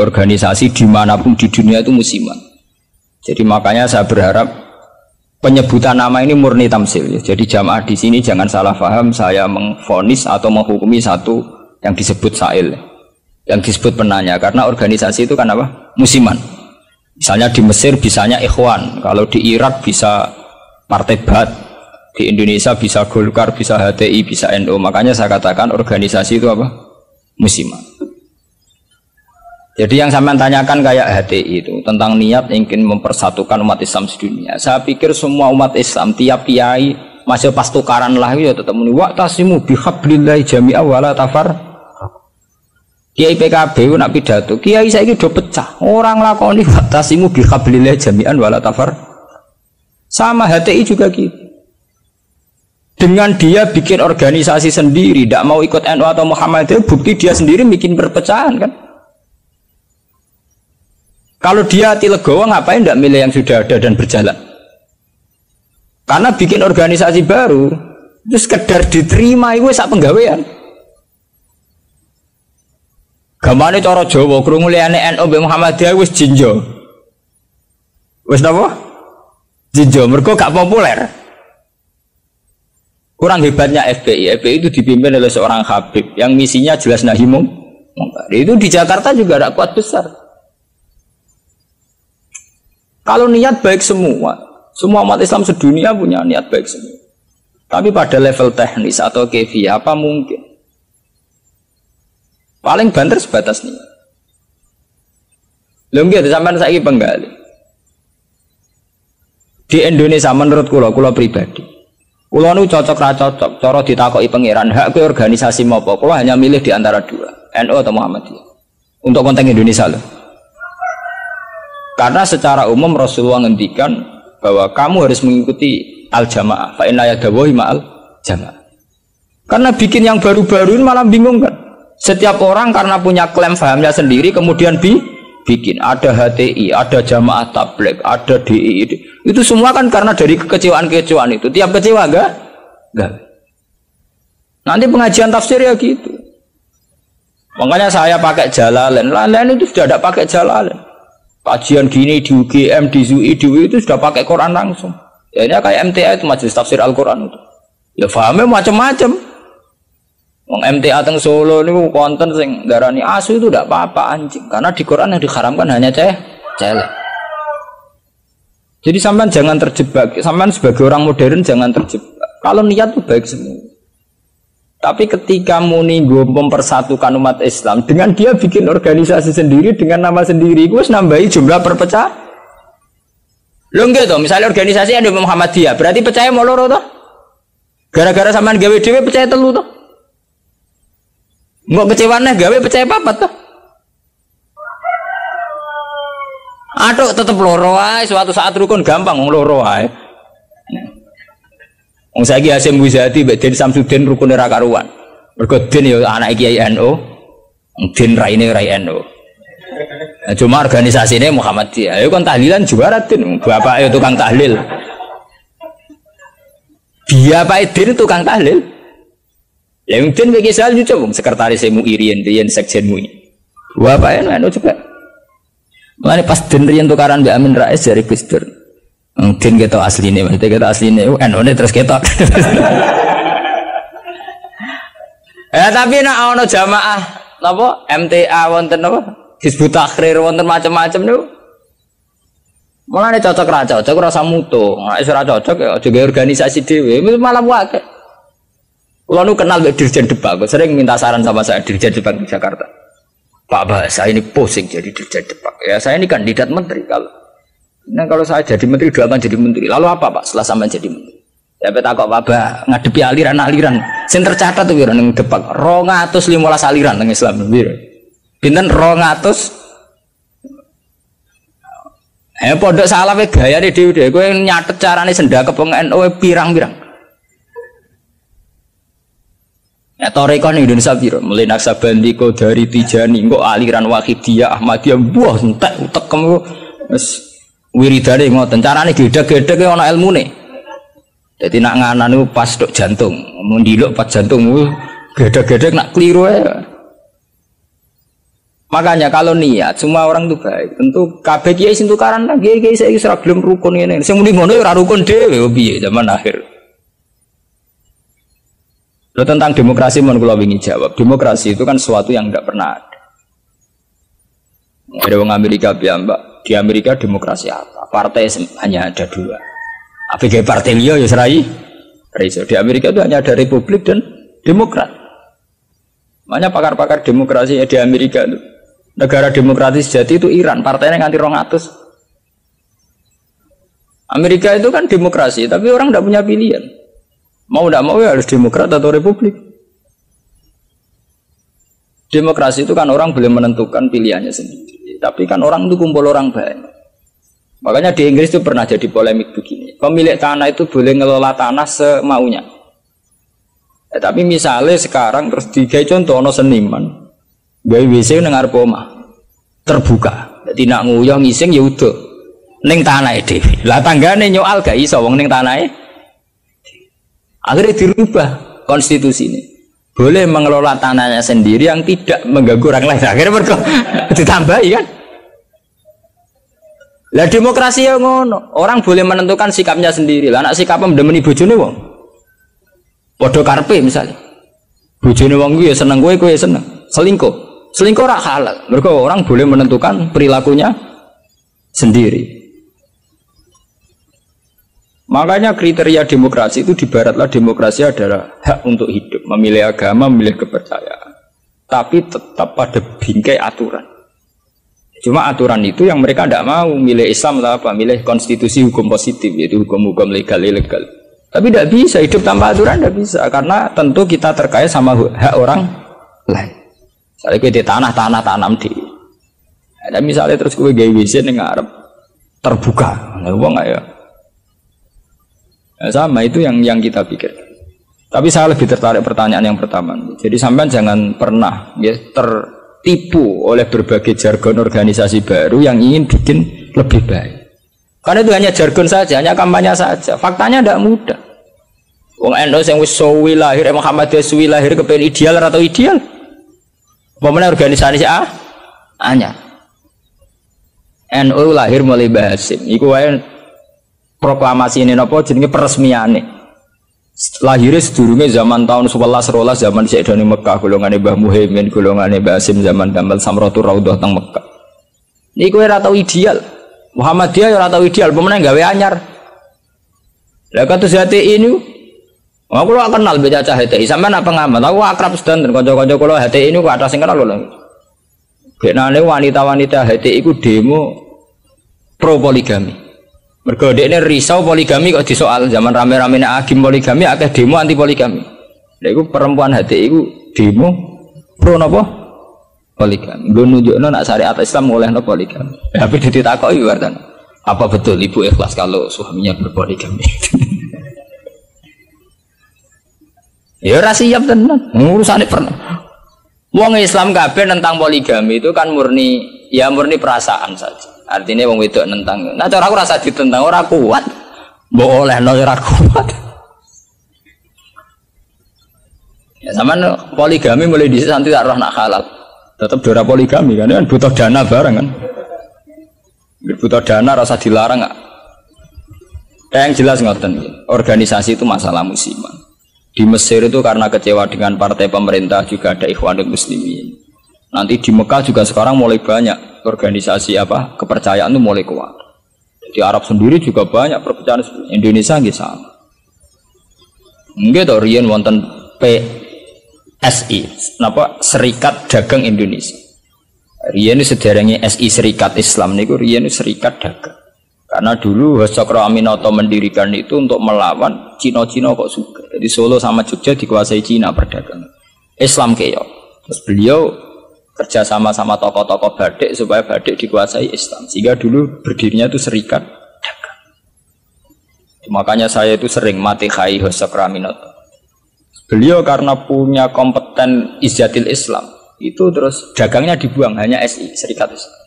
organisasi di mana pun di dunia itu musiman. Jadi makanya saya berharap penyebutan nama ini murni tamsil. Ya. Jadi jamaah di sini jangan salah paham saya mengfonis atau menghukumi satu yang disebut sail, yang disebut penanya. Karena organisasi itu kan apa? Musiman. Misalnya di Mesir bisanya Ikhwan, kalau di Irak bisa Partai Bat, di Indonesia bisa Golkar, bisa HTI, bisa NU. Makanya saya katakan organisasi itu apa? Musiman. Jadi yang saya tanyakan kayak HTI itu tentang niat ingin mempersatukan umat Islam sedunia. Saya pikir semua umat Islam tiap kiai masih pas tukaran lah ya tetap muni wa tasimu bihablillahi jami'a wala tafar. Kiai PKB nak pidato, kiai saya do pecah. Orang lakoni wa tasimu bihablillahi jami'an wala tafar. Sama HTI juga gitu. Dengan dia bikin organisasi sendiri, tidak mau ikut NU atau Muhammadiyah, bukti dia sendiri bikin perpecahan kan. Kalau dia hati legowo ngapain tidak milih yang sudah ada dan berjalan? Karena bikin organisasi baru itu sekedar diterima itu sak penggawean. Gamane cara Jawa krungu liyane NU mbek Muhammadiyah wis jinjo. Wis napa? Jinjo mergo gak populer. Kurang hebatnya FPI. FPI itu dipimpin oleh seorang Habib yang misinya jelas nahimum. Itu di Jakarta juga ada kuat besar. Kalau niat baik semua, semua umat Islam sedunia punya niat baik semua. Tapi pada level teknis atau kevi apa mungkin? Paling banter sebatas niat. Lho gitu sampai saya penggali. Di Indonesia menurut kulo, kulo pribadi. Kulo nu cocok ra cocok, cara ditakoki pangeran hak ke organisasi apa? Kulo hanya milih di antara dua, NU atau Muhammadiyah. Untuk konteks Indonesia loh. Karena secara umum Rasulullah ngendikan bahwa kamu harus mengikuti al jamaah. Fa inna yadawahi ma'al jamaah. Karena bikin yang baru-baru ini malah bingung kan. Setiap orang karena punya klaim fahamnya sendiri kemudian bi bikin ada HTI, ada jamaah tablik, ada DI. Itu semua kan karena dari kekecewaan-kekecewaan itu. Tiap kecewa enggak? Enggak. Nanti pengajian tafsir ya gitu. Makanya saya pakai jalalan. Lain-lain itu sudah ada pakai jalalan kajian gini di UGM, di ZUI, di UI itu sudah pakai Quran langsung. Ya ini kayak MTA itu majelis tafsir Al-Quran itu. Ya fahamnya macam-macam. Wong MTA teng Solo ini konten sing darani asu itu tidak apa-apa anjing karena di Quran yang diharamkan hanya ceh celek. Jadi sampean jangan terjebak, sampean sebagai orang modern jangan terjebak. Kalau niat itu baik semua. Tapi ketika muni gue mempersatukan umat Islam dengan dia bikin organisasi sendiri dengan nama sendiri, gue nambahi jumlah perpecah. Lo enggak tuh, misalnya organisasi ada Muhammadiyah, berarti percaya mau loro tuh? Gara-gara samaan gawe dewe percaya telu tuh? Nggak kecewa nih gawe percaya apa tuh? Aduh, tetep loro suatu saat rukun gampang loro. Wong saiki Hasim Buzati mbek Den Samsudin rukune ra karuan. Mergo Den ya anak Kiai NU, Den raine rai NU. Nah, cuma organisasi ini Muhammadiyah. Ayo kan tahlilan juara Den, bapak itu tukang tahlil. Dia Pak Din tukang tahlil. Yang Den bagi saya lucu, sekretaris MUI Rian, Rian Sekjen MUI. Bapak NU juga. Mulane pas Den tukaran Mbak Amin Rais dari Gus Mungkin kita aslinya, maksudnya kita aslinya, oh, anu ini terus kita. ya tapi nak ono jamaah, apa MTA wonten apa, Hizbut Tahrir wonten macam-macam nih. Malah ini cocok raja, cocok rasa mutu, nggak isu cocok ya, juga organisasi dewi, itu malah wae. Kalau nu kenal Dirjen Depak, sering minta saran sama saya Dirjen Depak di Jakarta. Pak Bahasa ini pusing jadi Dirjen Depak. Ya saya ini kandidat menteri kalau Nah kalau saya jadi menteri doakan jadi menteri. Lalu apa pak setelah sampai jadi menteri? Ya peta kok pak ngadepi aliran-aliran. Sen tercatat tuh biar neng depak. Rongatus limolas aliran neng Islam biar. Pinten rongatus. Eh pondok salah we gaya deh dewi deh. Gue nyatet carane senda kepengen oh pirang-pirang. Ya toreko nih Indonesia biro, mulai naksabandiko dari Tijani, kok aliran Wahidiyah, Ahmadiyah, buah entek utek kamu, wiridane ngoten carane gedhe-gedhe ana ilmune dadi nak nganan niku pas tok jantung mendiluk pas jantung gedhe-gedhe nak keliru ae Makanya kalau niat semua orang itu baik. Tentu kabeh kiai sing tukaran lah kiai kiai saya ora gelem rukun ini. Sing muni ngono ya ora rukun dhewe piye zaman akhir. Lo tentang demokrasi mau kula wingi jawab. Demokrasi itu kan sesuatu yang tidak pernah ada. Ada orang Amerika mbak Di Amerika demokrasi apa? Partai hanya ada dua. Apa partai liya ya serai? Di Amerika itu hanya ada republik dan demokrat. Makanya pakar-pakar demokrasi di Amerika itu negara demokratis jadi itu Iran partainya nganti rongatus Amerika itu kan demokrasi tapi orang tidak punya pilihan mau tidak mau ya harus demokrat atau republik demokrasi itu kan orang boleh menentukan pilihannya sendiri tapi kan orang itu kumpul orang banyak makanya di Inggris itu pernah jadi polemik begini pemilik tanah itu boleh ngelola tanah semaunya ya, tapi misalnya sekarang terus digawe contoh no seniman gawe WC nang arep omah terbuka. Nak nguyah ngising ya udah ning tanahe dhewe. Lah tanggane nyoal gak iso wong ning tanahe. Akhirnya dirubah konstitusi ini. Boleh mengelola tanahnya sendiri yang tidak mengganggu orang lain. Akhirnya mereka ditambahi kan. Lah demokrasi yang ngono. Orang boleh menentukan sikapnya sendiri. Lah anak sikapnya mendemeni bojone wong. Padha karpe misalnya. Bojone wong gue ya seneng gue, gue ya seneng. Selingkuh. Selingkuh rak halal. Mereka orang boleh menentukan perilakunya sendiri. Makanya kriteria demokrasi itu di baratlah demokrasi adalah hak untuk hidup, memilih agama, memilih kepercayaan. Tapi tetap pada bingkai aturan. Cuma aturan itu yang mereka tidak mau milih Islam atau apa, milih konstitusi hukum positif yaitu hukum-hukum legal ilegal. Tapi tidak bisa hidup tanpa aturan tidak bisa karena tentu kita terkait sama hak orang lain. Misalnya gue di tanah-tanah tanam di. Ada misalnya terus gue gaya WC ngarep terbuka, nggak ya. Nah, sama itu yang yang kita pikir. Tapi saya lebih tertarik pertanyaan yang pertama. Jadi sampean jangan pernah ya tertipu oleh berbagai jargon organisasi baru yang ingin bikin lebih baik. Karena itu hanya jargon saja, hanya kampanye saja. Faktanya tidak mudah. Wong NU yang wis suwi lahir, Muhammad suwi lahir kepengen ideal atau ideal? Pemenang organisasi A hanya NU lahir mulai Basim. Iku wae proklamasi ini nopo jenenge peresmiane. Lahirnya sedurunge zaman tahun 11 rolas zaman Syekh Dani Mekah golongan Mbah Muhaimin golongan Basim zaman Damal Samratul Raudhah teng Mekah. Niku ora tau ideal. Muhammadiyah ora tau ideal, pemenang gawe anyar. Lah kados hati ini Aku lo kenal beda cah HTI, sama nak pengamat. Aku akrab sedang dan kocok-kocok kalau HTI ini aku atas yang kenal loh. Karena wanita-wanita HTI itu demo pro poligami. Mergo ini risau poligami kok disoal zaman rame-rame agim poligami akeh demo anti poligami. Lha iku perempuan HTI itu demo pro napa? Poligami. Gue nunjukno nak syariat Islam oleh no poligami. Tapi ditakoki wartan. Apa betul ibu ikhlas kalau suaminya berpoligami? Ya ora siap tenan. Urusane pernah. Wong Islam kabeh tentang poligami itu kan murni ya murni perasaan saja. Artinya wong wedok nentang. Nah cara aku rasa ditentang ora kuat. Mbok oleh no ora kuat. Ya sama poligami mulai di nanti tak roh nak halal. Tetap dora poligami kan, kan butuh dana bareng kan. Butuh dana rasa dilarang nggak? Yang jelas ngoten, organisasi itu masalah musiman. Di Mesir itu karena kecewa dengan partai pemerintah juga ada Ikhwanul Muslimin. Nanti di Mekah juga sekarang mulai banyak organisasi apa kepercayaan itu mulai kuat. Di Arab sendiri juga banyak perpecahan Indonesia nggih sama. Nggih to riyen wonten PSI, napa Serikat Dagang Indonesia. Riyen sederenge SI Serikat Islam niku riyen Serikat Dagang. Karena dulu Hosokro Aminoto mendirikan itu untuk melawan Cina-Cina kok suka. Jadi Solo sama Jogja dikuasai Cina perdagangan. Islam keok. Terus beliau kerja sama sama tokoh-tokoh badik supaya badik dikuasai Islam. Sehingga dulu berdirinya itu serikat dagang. Makanya saya itu sering mati khai Hosokro Aminoto. Beliau karena punya kompeten izzatil Islam itu terus dagangnya dibuang hanya SI Serikat Islam.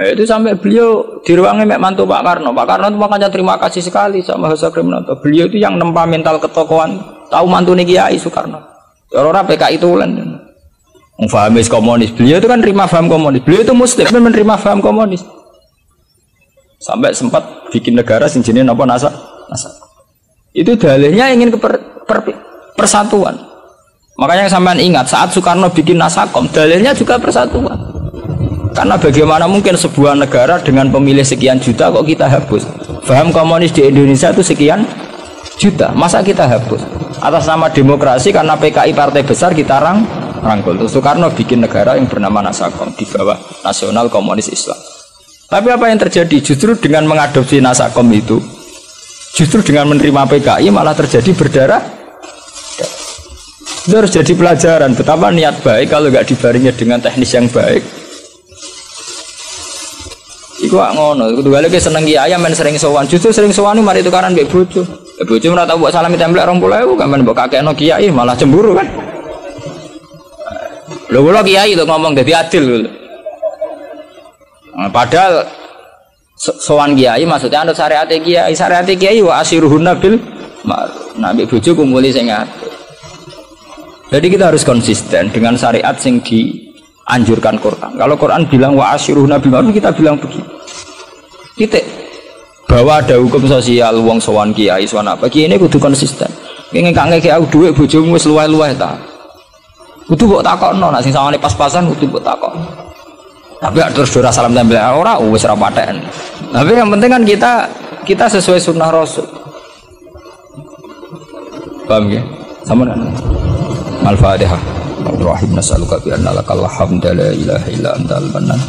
Eh, itu sampai beliau di ruangnya Mek Mantu Pak Karno. Pak Karno itu makanya terima kasih sekali sama Hasa Kriminanto. Beliau itu yang nempa mental ketokohan. Tahu mantu nih Kiai Soekarno. Ya, orang PKI itu lan. Fahamis komunis. Beliau itu kan terima faham komunis. Beliau itu muslim menerima faham komunis. Sampai sempat bikin negara sing jenis apa nasa nasa. Itu dalihnya ingin ke per, per, persatuan. Makanya sampean ingat saat Soekarno bikin nasakom, dalilnya juga persatuan. Karena bagaimana mungkin sebuah negara dengan pemilih sekian juta kok kita hapus? Faham komunis di Indonesia itu sekian juta, masa kita hapus? Atas nama demokrasi karena PKI partai besar kita rang rangkul. Terus Soekarno bikin negara yang bernama Nasakom di bawah Nasional Komunis Islam. Tapi apa yang terjadi? Justru dengan mengadopsi Nasakom itu, justru dengan menerima PKI malah terjadi berdarah. Itu harus jadi pelajaran betapa niat baik kalau nggak dibaringnya dengan teknis yang baik. Iku ngono, kedua lagi seneng kiai main sering sowan. Justru sering sowan mari tukaran mbek bojo. Bojo ora tau mbok salami templek 20.000 kan men mbok kakekno kiai malah cemburu kan. Lho kula kiai lho ngomong dadi adil lho. Nah, padahal sowan kiai maksudnya anut syariat kiai, syariat kiai wa asiruhun nabil nabi bojo kumpuli sing Jadi kita harus konsisten dengan syariat sing dianjurkan Quran. Kalau Quran bilang wa asiruhun nabil ma'ruf kita bilang begitu. Titik bahwa ada hukum sosial wong sowan kiai sowan apa kiai ini kudu konsisten. Pengen kangen aku duit bojomu wis luwe-luwe ta. Kudu mbok takokno nek sing sawane pas-pasan kudu mbok takokno. Tapi terus dora salam tempel ora wis ora paten. Tapi yang penting kan kita kita sesuai sunnah Rasul. Paham ya? Sama kan? Al-Fatihah. Rahim nas'aluka bi anna lakal hamda la ilaha illa anta al-mannan.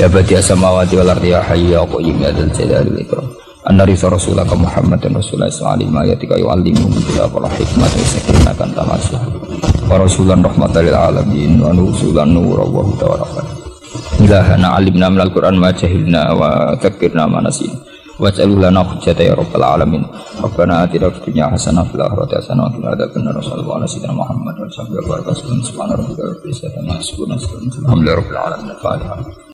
Ya badi samawati wal ardi ya hayyu ya qayyum ya dzal jalali wal ikram. Anna risa rasulaka Muhammadan rasulullah sallallahu alaihi wa yu'allimu kitab wal hikmah wa sakina kan tamasya. Wa rasulan rahmatan lil alamin wa nusulan nur wa huda wa ilahana alimna minal Qur'an ma jahilna wa dzakirna ma nasina. Waj'alhu lana hujjata ya rabbal alamin. Rabbana atina fid dunya hasanah fil akhirati hasanah wa qina adzabannar. Sallallahu alaihi muhammad wa sahbihi wa barik subhana rabbika rabbil izzati amma yasifun alhamdulillahi rabbil alamin